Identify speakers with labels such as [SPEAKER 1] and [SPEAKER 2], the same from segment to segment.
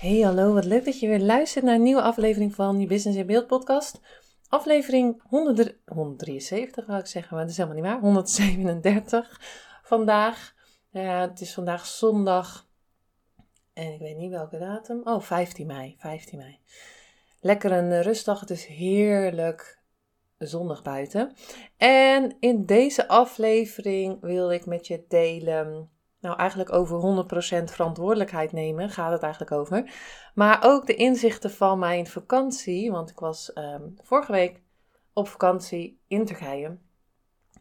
[SPEAKER 1] Hey, hallo, wat leuk dat je weer luistert naar een nieuwe aflevering van je Business in Beeld podcast. Aflevering 100, 173, wou ik zeggen, maar dat is helemaal niet waar. 137 vandaag. Ja, het is vandaag zondag en ik weet niet welke datum. Oh, 15 mei, 15 mei. Lekker een rustdag, het is heerlijk zondag buiten. En in deze aflevering wil ik met je delen nou eigenlijk over 100% verantwoordelijkheid nemen, gaat het eigenlijk over. Maar ook de inzichten van mijn vakantie, want ik was ehm, vorige week op vakantie in Turkije.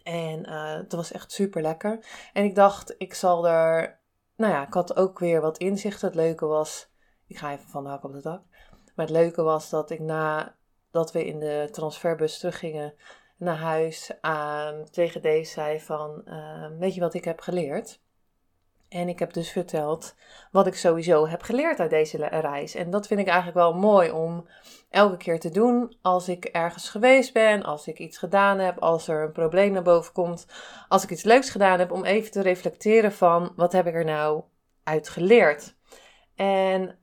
[SPEAKER 1] En uh, het was echt super lekker. En ik dacht, ik zal er, nou ja, ik had ook weer wat inzichten. Het leuke was, ik ga even van de hak op de dak. Maar het leuke was dat ik na dat we in de transferbus teruggingen naar huis aan tegen deze zei van, uh, weet je wat ik heb geleerd? En ik heb dus verteld wat ik sowieso heb geleerd uit deze reis. En dat vind ik eigenlijk wel mooi om elke keer te doen als ik ergens geweest ben, als ik iets gedaan heb, als er een probleem naar boven komt, als ik iets leuks gedaan heb, om even te reflecteren van wat heb ik er nou uit geleerd. En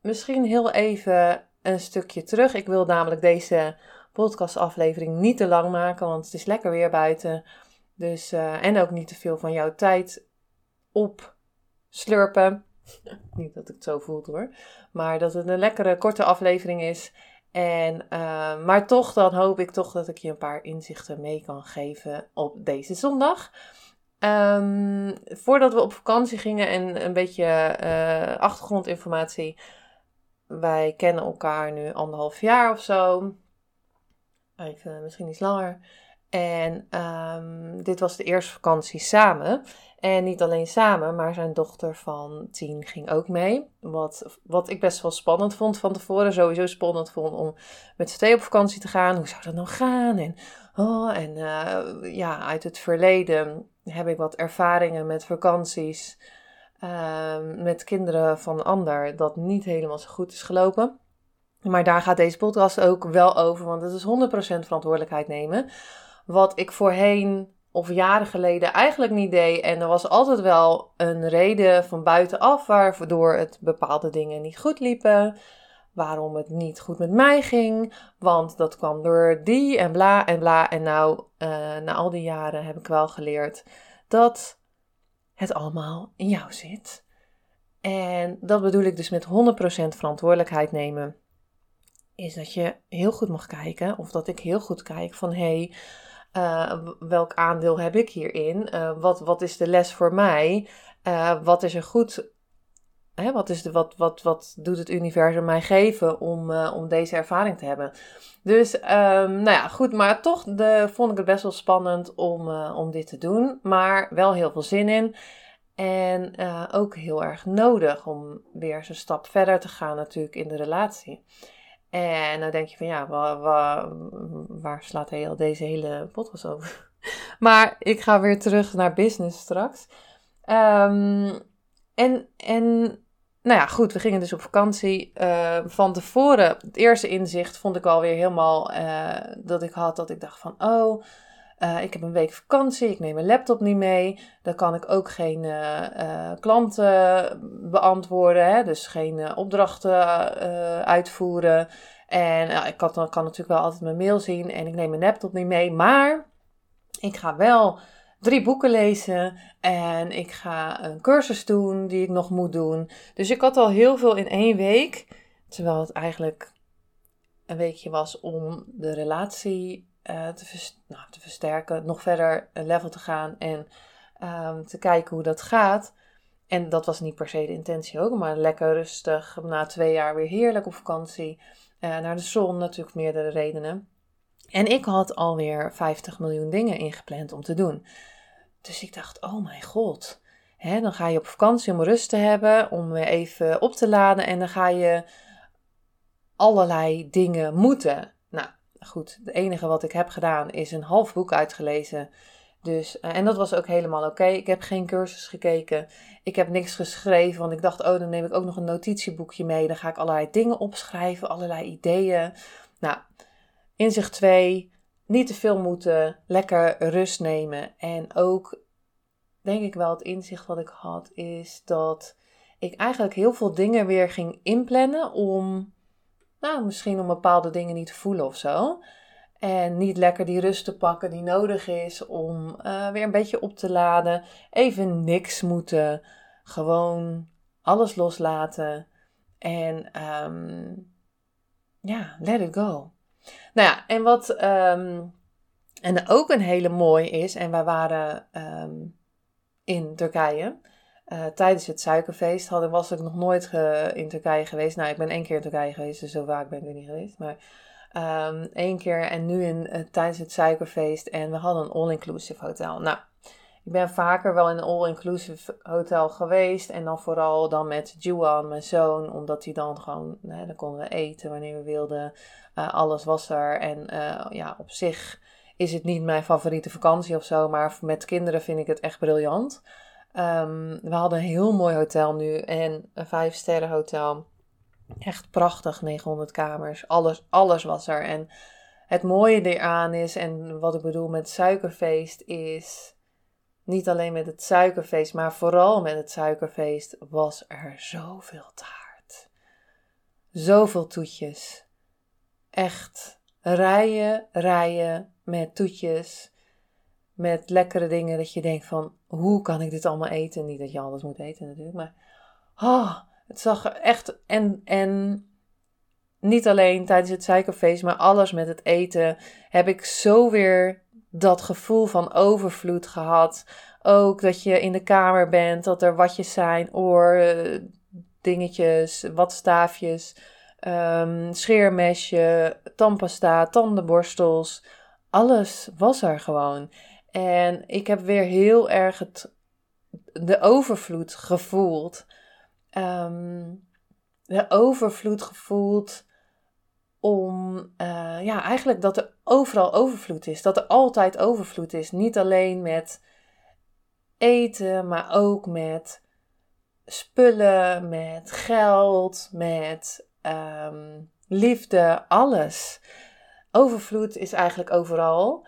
[SPEAKER 1] misschien heel even een stukje terug. Ik wil namelijk deze podcastaflevering niet te lang maken, want het is lekker weer buiten. Dus, uh, en ook niet te veel van jouw tijd op slurpen. Niet dat ik het zo voelt hoor. Maar dat het een lekkere korte aflevering is. En, uh, maar toch, dan hoop ik toch dat ik je een paar inzichten mee kan geven op deze zondag. Um, voordat we op vakantie gingen en een beetje uh, achtergrondinformatie. Wij kennen elkaar nu anderhalf jaar of zo. Even, misschien iets langer. En um, dit was de eerste vakantie samen. En niet alleen samen, maar zijn dochter van tien ging ook mee. Wat, wat ik best wel spannend vond van tevoren. Sowieso spannend vond om met z'n twee op vakantie te gaan. Hoe zou dat nou gaan? En, oh, en uh, ja, uit het verleden heb ik wat ervaringen met vakanties. Uh, met kinderen van ander. Dat niet helemaal zo goed is gelopen. Maar daar gaat deze podcast ook wel over. Want het is 100% verantwoordelijkheid nemen. Wat ik voorheen of jaren geleden eigenlijk niet deed. En er was altijd wel een reden van buitenaf waardoor het bepaalde dingen niet goed liepen. Waarom het niet goed met mij ging. Want dat kwam door die en bla en bla. En nou, uh, na al die jaren heb ik wel geleerd dat het allemaal in jou zit. En dat bedoel ik dus met 100% verantwoordelijkheid nemen. Is dat je heel goed mag kijken, of dat ik heel goed kijk van hé, hey, uh, welk aandeel heb ik hierin? Uh, wat, wat is de les voor mij? Uh, wat is er goed? Hè, wat, is de, wat, wat, wat doet het universum mij geven om, om deze ervaring te hebben? Dus, um, nou ja, goed, maar toch de, vond ik het best wel spannend om, om dit te doen. Maar wel heel veel zin in. En ook heel erg nodig om weer eens een stap verder te gaan, natuurlijk, in de relatie. En dan denk je van ja, waar, waar, waar slaat deze hele podcast over? Maar ik ga weer terug naar business straks. Um, en, en nou ja, goed, we gingen dus op vakantie. Uh, van tevoren, het eerste inzicht vond ik alweer helemaal uh, dat ik had dat ik dacht van oh, uh, ik heb een week vakantie, ik neem mijn laptop niet mee. Dan kan ik ook geen uh, klanten beantwoorden, hè? dus geen opdrachten uitvoeren. En ik kan, kan natuurlijk wel altijd mijn mail zien en ik neem mijn laptop niet mee. Maar ik ga wel drie boeken lezen en ik ga een cursus doen die ik nog moet doen. Dus ik had al heel veel in één week. Terwijl het eigenlijk een weekje was om de relatie uh, te, nou, te, versterken, nog verder een level te gaan en um, te kijken hoe dat gaat. En dat was niet per se de intentie ook, maar lekker rustig, na twee jaar weer heerlijk op vakantie. Uh, naar de zon, natuurlijk meerdere redenen. En ik had alweer 50 miljoen dingen ingepland om te doen. Dus ik dacht, oh mijn god. Hè, dan ga je op vakantie om rust te hebben, om even op te laden. En dan ga je allerlei dingen moeten. Goed. Het enige wat ik heb gedaan is een half boek uitgelezen. Dus, eh, en dat was ook helemaal oké. Ik heb geen cursus gekeken. Ik heb niks geschreven, want ik dacht, oh, dan neem ik ook nog een notitieboekje mee. Dan ga ik allerlei dingen opschrijven, allerlei ideeën. Nou, inzicht 2, niet te veel moeten, lekker rust nemen. En ook, denk ik wel, het inzicht wat ik had, is dat ik eigenlijk heel veel dingen weer ging inplannen om, nou, misschien om bepaalde dingen niet te voelen of zo. En niet lekker die rust te pakken die nodig is om uh, weer een beetje op te laden. Even niks moeten. Gewoon alles loslaten. En um, ja, let it go. Nou ja, en wat um, en ook een hele mooie is, en wij waren um, in Turkije. Uh, tijdens het suikerfeest hadden, was ik nog nooit in Turkije geweest. Nou, ik ben één keer in Turkije geweest, dus zo vaak ben ik er niet geweest. Maar um, één keer en nu in, uh, tijdens het suikerfeest. En we hadden een all-inclusive hotel. Nou, ik ben vaker wel in een all-inclusive hotel geweest. En dan vooral dan met Juan, mijn zoon. Omdat hij dan gewoon, nou, dan konden we eten wanneer we wilden. Uh, alles was er. En ja, op zich is het niet mijn favoriete vakantie of zo. Maar met kinderen vind ik het echt briljant. Um, we hadden een heel mooi hotel nu. En een vijf sterren hotel. Echt prachtig, 900 kamers. Alles, alles was er. En het mooie eraan is, en wat ik bedoel met suikerfeest, is niet alleen met het suikerfeest, maar vooral met het suikerfeest was er zoveel taart. Zoveel toetjes. Echt rijen, rijen met toetjes. Met lekkere dingen dat je denkt van, hoe kan ik dit allemaal eten? Niet dat je alles moet eten natuurlijk, maar... Oh, het zag echt. En, en niet alleen tijdens het suikerfeest, maar alles met het eten. Heb ik zo weer dat gevoel van overvloed gehad. Ook dat je in de kamer bent, dat er watjes zijn, oor, eh, dingetjes, watstaafjes, um, scheermesje, tandpasta, tandenborstels. Alles was er gewoon. En ik heb weer heel erg het, de overvloed gevoeld um, de overvloed gevoeld om, uh, ja, eigenlijk dat er overal overvloed is. Dat er altijd overvloed is. Niet alleen met eten, maar ook met spullen, met geld, met um, liefde, alles. Overvloed is eigenlijk overal.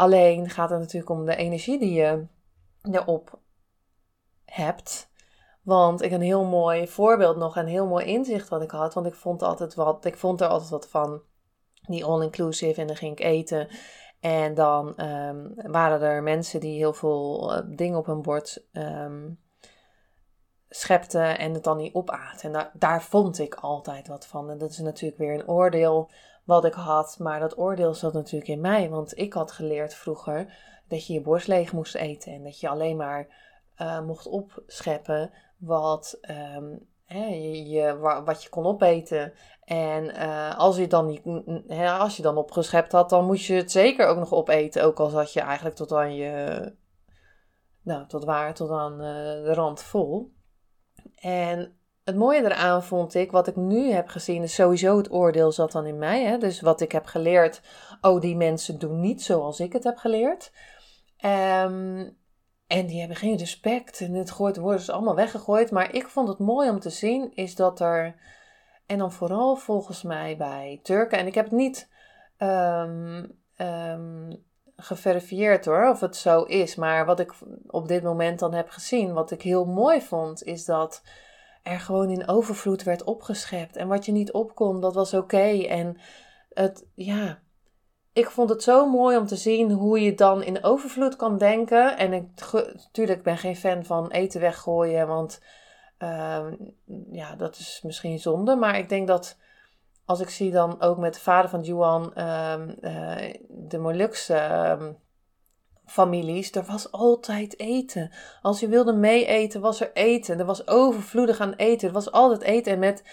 [SPEAKER 1] Alleen gaat het natuurlijk om de energie die je erop hebt. Want ik een heel mooi voorbeeld nog, een heel mooi inzicht wat ik had. Want ik vond, altijd wat, ik vond er altijd wat van, die all-inclusive. En dan ging ik eten. En dan um, waren er mensen die heel veel uh, dingen op hun bord um, schepten en het dan niet opaten. En daar vond ik altijd wat van. En dat is natuurlijk weer een oordeel wat ik had. Maar dat oordeel zat natuurlijk in mij. Want ik had geleerd vroeger dat je je borst leeg moest eten. En dat je alleen maar uh, mocht opscheppen wat, um, hè, je, wat je kon opeten. En uh, als, je dan niet, hè, als je dan opgeschept had, dan moest je het zeker ook nog opeten. Ook al zat je eigenlijk tot aan je, nou, tot waar, tot aan uh, de rand vol. En het mooie eraan vond ik, wat ik nu heb gezien, is sowieso het oordeel zat dan in mij. Hè? Dus wat ik heb geleerd, oh, die mensen doen niet zoals ik het heb geleerd. Um, en die hebben geen respect en het gooit, worden ze allemaal weggegooid. Maar ik vond het mooi om te zien, is dat er, en dan vooral volgens mij bij Turken, en ik heb het niet um, um, geverifieerd hoor, of het zo is. Maar wat ik op dit moment dan heb gezien, wat ik heel mooi vond, is dat er gewoon in overvloed werd opgeschept. En wat je niet opkon, dat was oké. En het, ja, ik vond het zo mooi om te zien hoe je dan in overvloed kan denken. En ik natuurlijk ben geen fan van eten weggooien, want uh, ja, dat is misschien zonde. Maar ik denk dat als ik zie dan ook met de vader van Juan uh, uh, de Molukse ehm, families, er was altijd eten. Als je wilde mee eten, was er eten. Er was overvloedig aan eten. Er was altijd eten. En met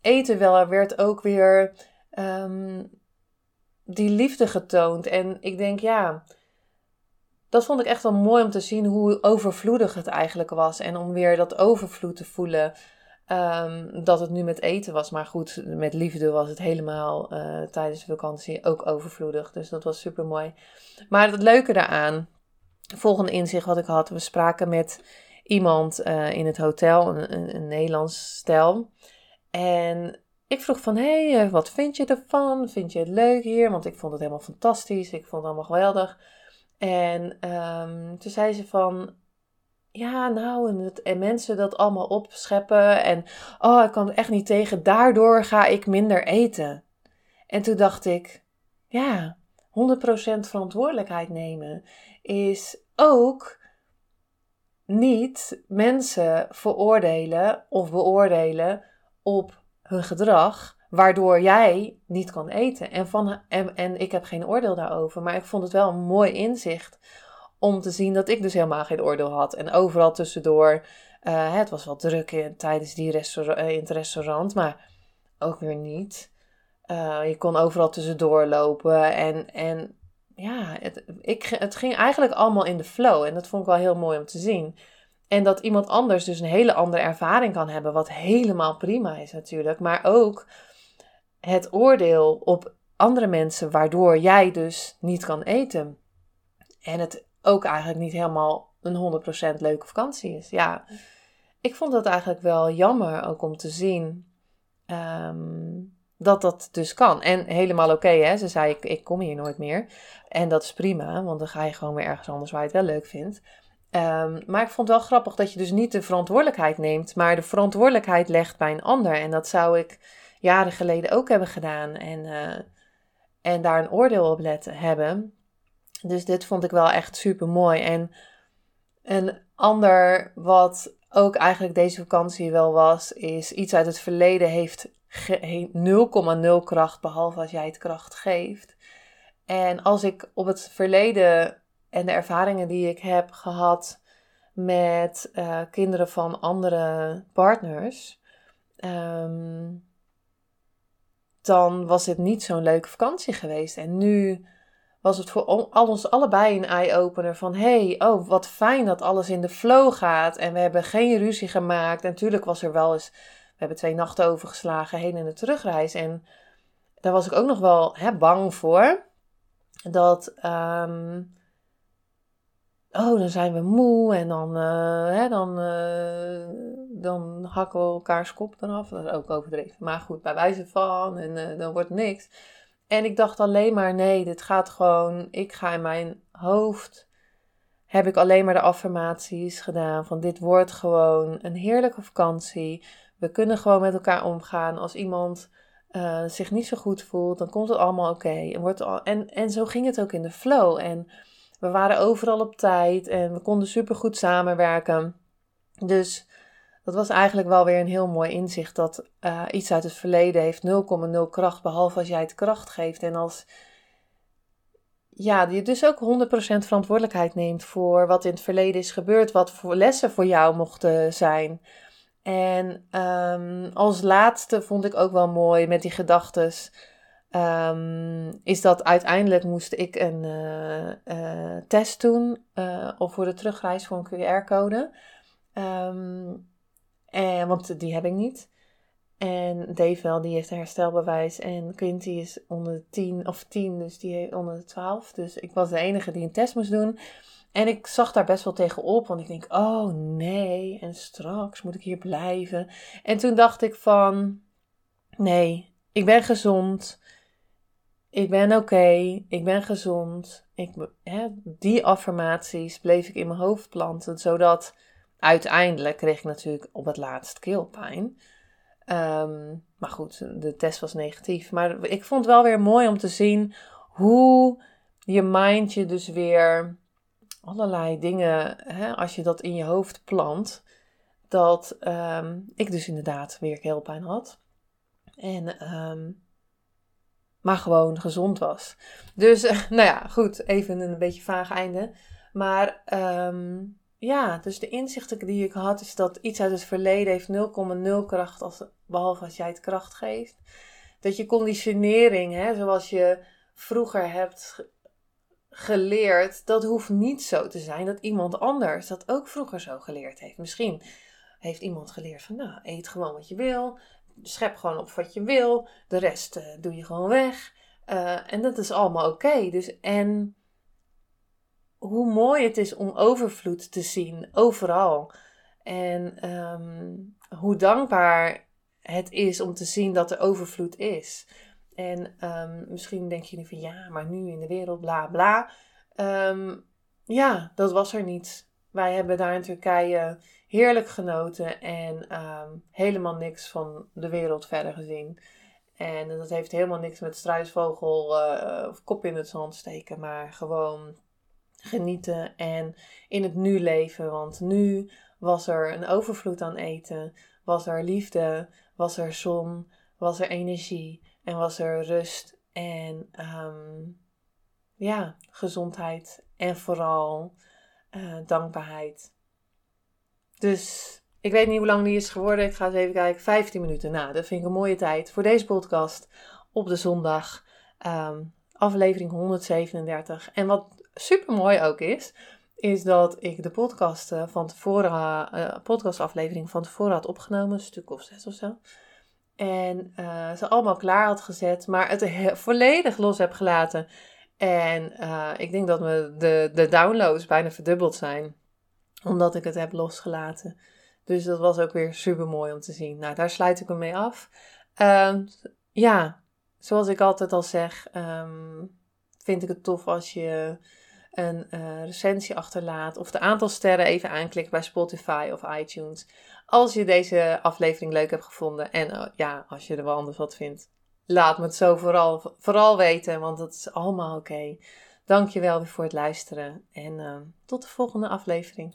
[SPEAKER 1] eten wel werd ook weer um, die liefde getoond. En ik denk, ja, dat vond ik echt wel mooi om te zien hoe overvloedig het eigenlijk was. En om weer dat overvloed te voelen. Ehm, dat het nu met eten was. Maar goed, met liefde was het helemaal uh, tijdens de vakantie ook overvloedig. Dus dat was super mooi. Maar het leuke daaraan, volgende inzicht wat ik had. We spraken met iemand uh, in het hotel, een, een, een Nederlands stel. En ik vroeg van, hé, hey, wat vind je ervan? Vind je het leuk hier? Want ik vond het helemaal fantastisch. Ik vond het allemaal geweldig. En um, toen zei ze van, ja, nou, en, het, en, mensen dat allemaal opscheppen. En, oh, ik kan er echt niet tegen. Daardoor ga ik minder eten. En toen dacht ik, ja, 100% verantwoordelijkheid nemen is ook niet mensen veroordelen of beoordelen op hun gedrag, waardoor jij niet kan eten. En, van, en, en ik heb geen oordeel daarover, maar ik vond het wel een mooi inzicht om te zien dat ik dus helemaal geen oordeel had. En overal tussendoor, uh, het was wel druk in, tijdens die restaurant, eh, in het restaurant, maar ook weer niet. Uh, je kon overal tussendoor lopen en, en ja, ik, het ging eigenlijk allemaal in de flow. En dat vond ik wel heel mooi om te zien. En dat iemand anders dus een hele andere ervaring kan hebben, wat helemaal prima is natuurlijk. Maar ook het oordeel op andere mensen, waardoor jij dus niet kan eten. En het ook eigenlijk niet helemaal een 100% leuke vakantie is. Ja, ik vond dat eigenlijk wel jammer ook om te zien ehm, dat dat dus kan. En helemaal oké, hè. Ze zei, ik, ik kom hier nooit meer. En dat is prima, want dan ga je gewoon weer ergens anders waar je het wel leuk vindt. Ehm, maar ik vond het wel grappig dat je dus niet de verantwoordelijkheid neemt, maar de verantwoordelijkheid legt bij een ander. En dat zou ik jaren geleden ook hebben gedaan en, uh, en daar een oordeel op letten hebben. Dus dit vond ik wel echt super mooi. En een ander wat ook eigenlijk deze vakantie wel was, is iets uit het verleden heeft 0,0 kracht, behalve als jij het kracht geeft. En als ik op het verleden en de ervaringen die ik heb gehad met uh, kinderen van andere partners, um, dan was het niet zo'n leuke vakantie geweest. En nu was het voor ons allebei een eye-opener van... hey, oh, wat fijn dat alles in de flow gaat en we hebben geen ruzie gemaakt. En natuurlijk was er wel eens... We hebben twee nachten overgeslagen heen en de terugreis. En daar was ik ook nog wel hè, bang voor. Dat... Um, oh, dan zijn we moe en dan, uh, hè, dan, uh, dan hakken we elkaars kop eraf. Dat is ook overdreven. Maar goed, bij wijze van en uh, dan wordt niks. En ik dacht alleen maar, nee, dit gaat gewoon, ik ga in mijn hoofd, heb ik alleen maar de affirmaties gedaan van dit wordt gewoon een heerlijke vakantie. We kunnen gewoon met elkaar omgaan. Als iemand uh, zich niet zo goed voelt, dan komt het allemaal oké. En, en, en zo ging het ook in de flow. En we waren overal op tijd en we konden supergoed samenwerken. Dus dat was eigenlijk wel weer een heel mooi inzicht dat uh, iets uit het verleden heeft 0,0 kracht, behalve als jij het kracht geeft. En als ja, je dus ook 100% verantwoordelijkheid neemt voor wat in het verleden is gebeurd, wat voor lessen voor jou mochten zijn. En um, als laatste vond ik ook wel mooi met die gedachtes. Um, is dat uiteindelijk moest ik een uh, uh, test doen, of voor de terugreis voor een QR-code. Um, en, want die heb ik niet. En Dave wel, die heeft een herstelbewijs. En Quinty is onder de 10 of 10, dus die heeft onder de 12. Dus ik was de enige die een test moest doen. En ik zag daar best wel tegen op, want ik denk, oh nee, en straks moet ik hier blijven. En toen dacht ik van, nee, ik ben gezond. Ik ben oké, ik ben gezond. Ik, die affirmaties bleef ik in mijn hoofd planten, zodat uiteindelijk kreeg ik natuurlijk op het laatst keelpijn. Um, maar goed, de test was negatief. Maar ik vond het wel weer mooi om te zien hoe je mind je dus weer allerlei dingen, hè, als je dat in je hoofd plant, dat um, ik dus inderdaad weer keelpijn had. En, um, maar gewoon gezond was. Dus, nou ja, goed, even een beetje vaag einde. Maar um, ja, dus de inzichten die ik had is dat iets uit het verleden heeft 0,0 kracht, als, behalve als jij het kracht geeft. Dat je conditionering, hè, zoals je vroeger hebt geleerd, dat hoeft niet zo te zijn dat iemand anders dat ook vroeger zo geleerd heeft. Misschien heeft iemand geleerd van, nou, eet gewoon wat je wil, schep gewoon op wat je wil, de rest uh, doe je gewoon weg. Uh, en dat is allemaal oké. Dus en hoe mooi het is om overvloed te zien overal. En um, hoe dankbaar het is om te zien dat er overvloed is. En um, misschien denk je nu van ja, maar nu in de wereld bla bla. Um, ja, dat was er niet. Wij hebben daar in Turkije heerlijk genoten en helemaal niks van de wereld verder gezien. En dat heeft helemaal niks met struisvogel uh, of kop in het zand steken, maar gewoon genieten en in het nu leven. Want nu was er een overvloed aan eten, was er liefde, was er zon, was er energie en was er rust en um, ja, gezondheid en vooral uh, dankbaarheid. Dus ik weet niet hoe lang die is geworden. Ik ga eens even kijken. 15 minuten. Nou, dat vind ik een mooie tijd voor deze podcast op de zondag. Um, aflevering 137. En wat super mooi ook is, is dat ik de podcast uh, van tevoren, uh, podcastaflevering van tevoren had opgenomen, een stuk of zes of zo. En uh, ze allemaal klaar had gezet, maar het volledig los heb gelaten. En ik denk dat me de, de downloads bijna verdubbeld zijn, omdat ik het heb losgelaten. Dus dat was ook weer super mooi om te zien. Nou, daar sluit ik hem mee af. Um, ja, zoals ik altijd al zeg, um, vind ik het tof als je een uh, recensie achterlaat of de aantal sterren even aanklikt bij Spotify of iTunes. Als je deze aflevering leuk hebt gevonden en uh, ja, als je er wel anders wat vindt, laat me het zo vooral, vooral weten, want dat is allemaal oké. Okay. Dankjewel weer voor het luisteren en uh, tot de volgende aflevering.